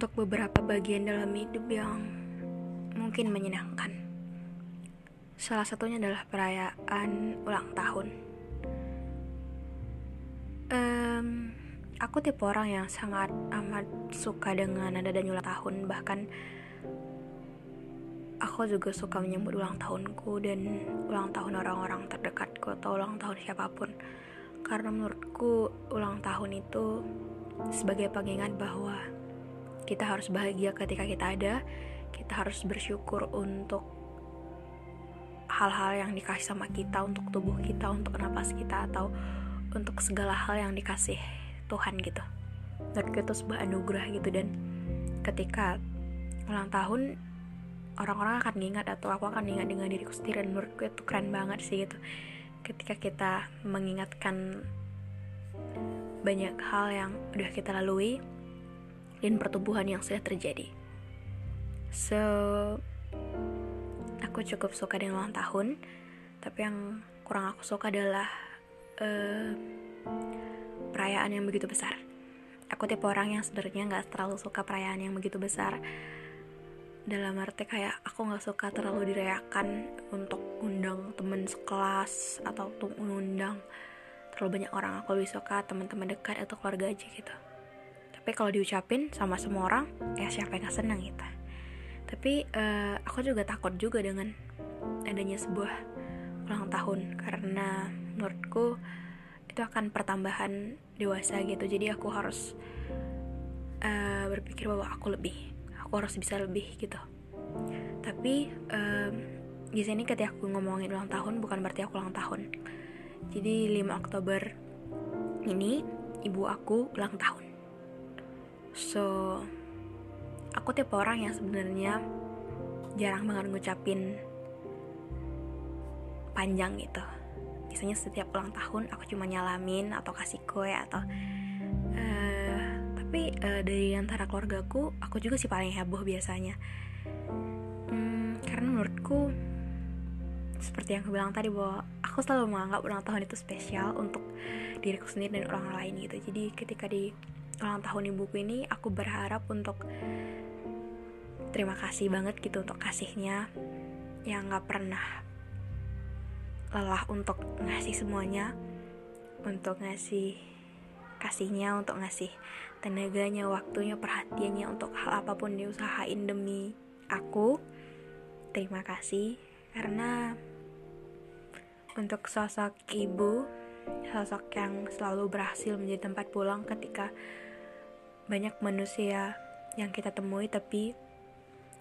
Untuk beberapa bagian dalam hidup yang mungkin menyenangkan. Salah satunya adalah perayaan ulang tahun. Um, aku tipe orang yang sangat amat suka dengan nada dan ulang tahun bahkan aku juga suka menyambut ulang tahunku dan ulang tahun orang-orang terdekatku atau ulang tahun siapa pun karena menurutku ulang tahun itu sebagai pengingat bahwa kita harus bahagia ketika kita ada. Kita harus bersyukur untuk hal-hal yang dikasih sama kita untuk tubuh kita untuk napas kita atau untuk segala hal yang dikasih Tuhan gitu. Menurutku itu sebuah anugerah gitu. Dan ketika ulang tahun orang-orang akan ingat atau aku akan ingat dengan diriku sendiri. Dan menurutku itu keren banget sih gitu. Ketika kita mengingatkan banyak hal yang udah kita lalui dan pertumbuhan yang sudah terjadi so aku cukup suka dengan ulang tahun tapi yang kurang aku suka adalah uh, perayaan yang begitu besar. Aku tipe orang yang sebenarnya nggak terlalu suka perayaan yang begitu besar. Dalam arti kayak aku nggak suka terlalu dirayakan untuk undang temen sekelas atau untuk undang terlalu banyak orang. Aku lebih suka teman-teman dekat atau keluarga aja gitu. Tapi kalau diucapin sama semua orang, ya siapa yang gak senang gitu. Tapi uh, aku juga takut juga dengan adanya sebuah ulang tahun. Karena menurutku itu akan pertambahan dewasa gitu. Jadi aku harus uh, berpikir bahwa aku lebih aku harus bisa lebih gitu. Tapi um, di sini ketika aku ngomongin ulang tahun bukan berarti aku ulang tahun. Jadi 5 Oktober ini ibu aku ulang tahun so aku tipe orang yang sebenarnya jarang banget ngucapin panjang gitu. Biasanya setiap ulang tahun aku cuma nyalamin atau kasih kue atau uh, tapi uh, dari antara keluargaku aku juga sih paling heboh biasanya. Hmm, karena menurutku seperti yang aku bilang tadi bahwa aku selalu menganggap ulang tahun itu spesial untuk diriku sendiri dan orang lain gitu. Jadi ketika di ulang tahun ibuku ini aku berharap untuk terima kasih banget gitu untuk kasihnya yang nggak pernah lelah untuk ngasih semuanya untuk ngasih kasihnya untuk ngasih tenaganya waktunya perhatiannya untuk hal apa pun diusahain demi aku. Terima kasih karena untuk sosok ibu sosok yang selalu berhasil menjadi tempat pulang ketika banyak manusia yang kita temui tapi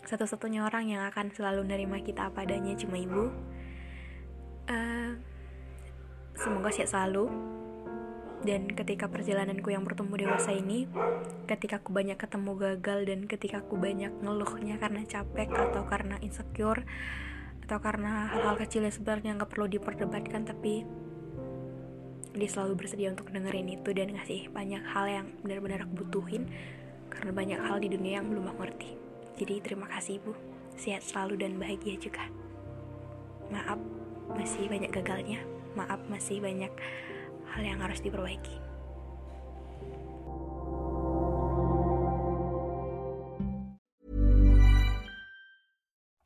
satu-satunya orang yang akan selalu menerima kita apa adanya cuma ibu. Uh, semoga sehat selalu. Dan ketika perjalananku yang bertumbuh dewasa ini ketika aku banyak ketemu gagal dan ketika aku banyak ngeluhnya karena capek atau karena insecure atau karena hal-hal kecil yang sebenarnya nggak perlu diperdebatkan tapi dia selalu bersedia untuk dengerin itu dan ngasih banyak hal yang benar-benar aku butuhin karena banyak hal di dunia yang belum aku ngerti. Jadi terima kasih ibu sehat selalu dan bahagia juga. Maaf masih banyak gagalnya. Maaf masih banyak hal yang harus diperbaiki